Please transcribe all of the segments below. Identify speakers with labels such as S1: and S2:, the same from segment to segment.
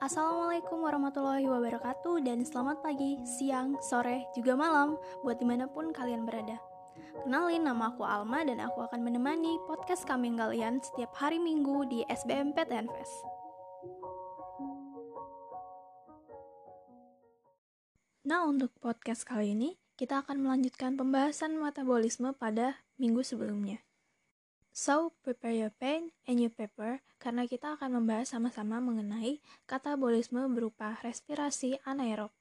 S1: Assalamualaikum warahmatullahi wabarakatuh dan selamat pagi, siang, sore, juga malam buat di mana pun kalian berada. Kenalin nama aku Alma dan aku akan menemani podcast kami kalian setiap hari minggu di SBMPTNFES. Nah untuk podcast kali ini kita akan melanjutkan pembahasan metabolisme pada minggu sebelumnya. So, prepare your pen and your paper karena kita akan membahas sama-sama mengenai katabolisme berupa respirasi anaerob.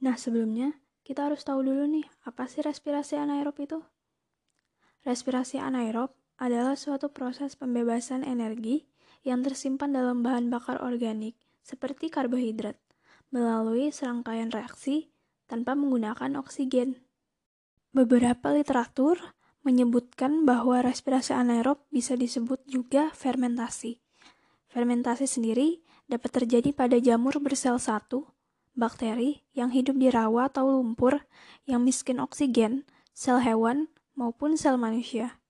S1: Nah, sebelumnya kita harus tahu dulu nih, apa sih respirasi anaerob itu? Respirasi anaerob adalah suatu proses pembebasan energi yang tersimpan dalam bahan bakar organik seperti karbohidrat melalui serangkaian reaksi tanpa menggunakan oksigen. Beberapa literatur menyebutkan bahwa respirasi anaerob bisa disebut juga fermentasi. Fermentasi sendiri dapat terjadi pada jamur bersel satu, bakteri yang hidup di rawa atau lumpur yang miskin oksigen, sel hewan, maupun sel manusia.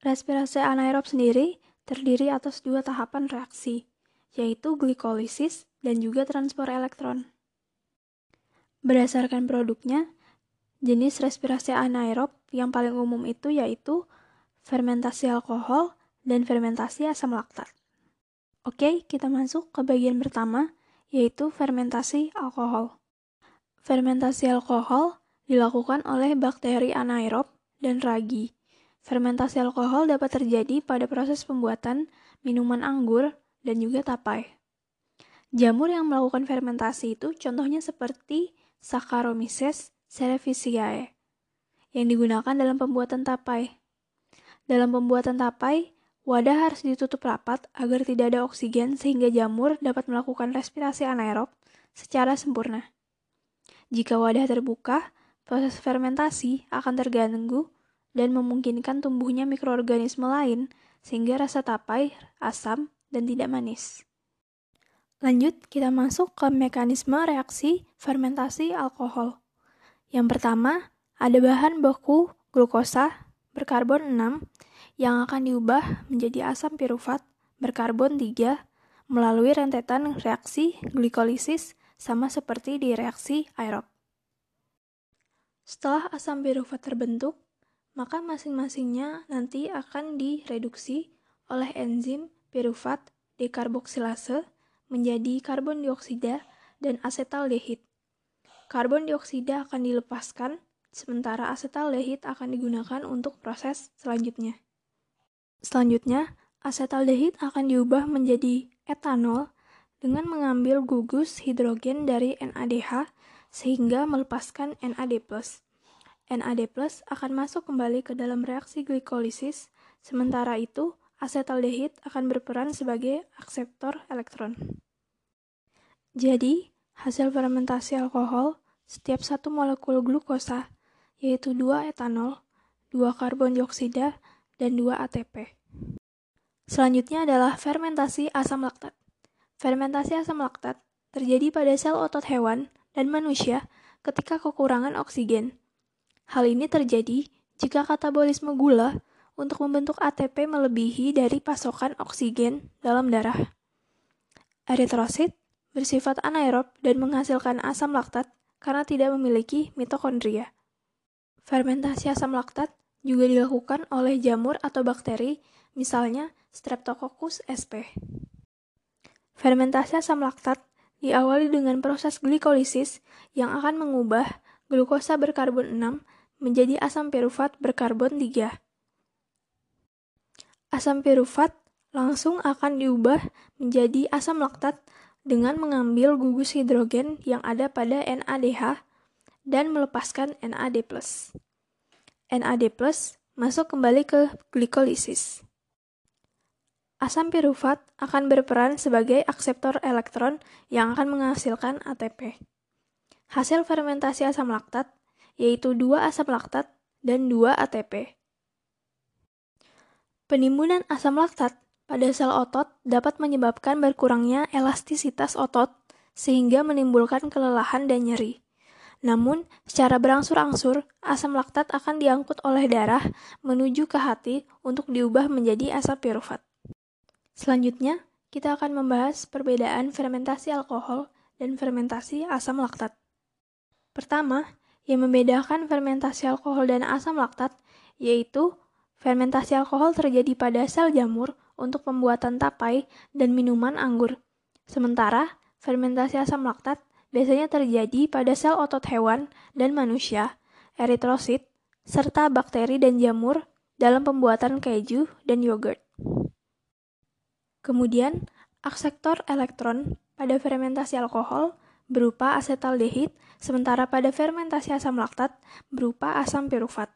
S1: Respirasi anaerob sendiri terdiri atas dua tahapan reaksi, yaitu glikolisis dan juga transport elektron. Berdasarkan produknya, Jenis respirasi anaerob yang paling umum itu yaitu fermentasi alkohol dan fermentasi asam laktat. Oke, kita masuk ke bagian pertama, yaitu fermentasi alkohol. Fermentasi alkohol dilakukan oleh bakteri anaerob dan ragi. Fermentasi alkohol dapat terjadi pada proses pembuatan minuman anggur dan juga tapai. Jamur yang melakukan fermentasi itu contohnya seperti Saccharomyces cerevisiae yang digunakan dalam pembuatan tapai. Dalam pembuatan tapai, wadah harus ditutup rapat agar tidak ada oksigen sehingga jamur dapat melakukan respirasi anaerob secara sempurna. Jika wadah terbuka, proses fermentasi akan terganggu dan memungkinkan tumbuhnya mikroorganisme lain sehingga rasa tapai asam dan tidak manis. Lanjut, kita masuk ke mekanisme reaksi fermentasi alkohol. Yang pertama, ada bahan baku glukosa berkarbon 6 yang akan diubah menjadi asam pirufat berkarbon 3 melalui rentetan reaksi glikolisis sama seperti di reaksi aerob. Setelah asam pirufat terbentuk, maka masing-masingnya nanti akan direduksi oleh enzim pirufat dekarboksilase menjadi karbon dioksida dan asetaldehid. Karbon dioksida akan dilepaskan, sementara asetaldehid akan digunakan untuk proses selanjutnya. Selanjutnya, asetaldehid akan diubah menjadi etanol dengan mengambil gugus hidrogen dari NADH sehingga melepaskan NAD+. NAD+, akan masuk kembali ke dalam reaksi glikolisis, sementara itu asetaldehid akan berperan sebagai akseptor elektron. Jadi, hasil fermentasi alkohol setiap satu molekul glukosa, yaitu dua etanol, dua karbon dioksida, dan dua ATP. Selanjutnya adalah fermentasi asam laktat. Fermentasi asam laktat terjadi pada sel otot hewan dan manusia ketika kekurangan oksigen. Hal ini terjadi jika katabolisme gula untuk membentuk ATP melebihi dari pasokan oksigen dalam darah. Eritrosit bersifat anaerob dan menghasilkan asam laktat karena tidak memiliki mitokondria. Fermentasi asam laktat juga dilakukan oleh jamur atau bakteri, misalnya Streptococcus sp. Fermentasi asam laktat diawali dengan proses glikolisis yang akan mengubah glukosa berkarbon 6 menjadi asam pirufat berkarbon 3. Asam pirufat langsung akan diubah menjadi asam laktat dengan mengambil gugus hidrogen yang ada pada NADH dan melepaskan NAD+. NAD+, masuk kembali ke glikolisis. Asam pirufat akan berperan sebagai akseptor elektron yang akan menghasilkan ATP. Hasil fermentasi asam laktat yaitu dua asam laktat dan dua ATP. Penimbunan asam laktat pada sel otot dapat menyebabkan berkurangnya elastisitas otot sehingga menimbulkan kelelahan dan nyeri. Namun, secara berangsur-angsur, asam laktat akan diangkut oleh darah menuju ke hati untuk diubah menjadi asam pirufat. Selanjutnya, kita akan membahas perbedaan fermentasi alkohol dan fermentasi asam laktat. Pertama, yang membedakan fermentasi alkohol dan asam laktat yaitu fermentasi alkohol terjadi pada sel jamur untuk pembuatan tapai dan minuman anggur. Sementara, fermentasi asam laktat biasanya terjadi pada sel otot hewan dan manusia, eritrosit, serta bakteri dan jamur dalam pembuatan keju dan yogurt. Kemudian, akseptor elektron pada fermentasi alkohol berupa asetaldehid, sementara pada fermentasi asam laktat berupa asam pirufat.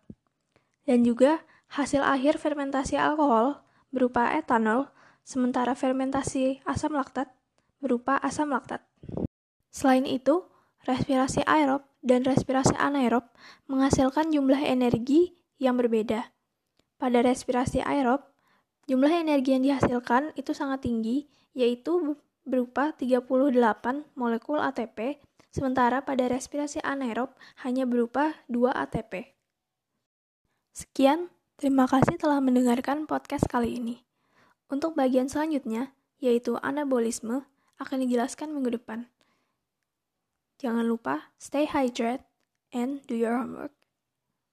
S1: Dan juga hasil akhir fermentasi alkohol berupa etanol, sementara fermentasi asam laktat berupa asam laktat. Selain itu, respirasi aerob dan respirasi anaerob menghasilkan jumlah energi yang berbeda. Pada respirasi aerob, jumlah energi yang dihasilkan itu sangat tinggi, yaitu berupa 38 molekul ATP, sementara pada respirasi anaerob hanya berupa 2 ATP. Sekian, terima kasih telah mendengarkan podcast kali ini. Untuk bagian selanjutnya, yaitu anabolisme, akan dijelaskan minggu depan. Jangan lupa stay hydrated and do your homework.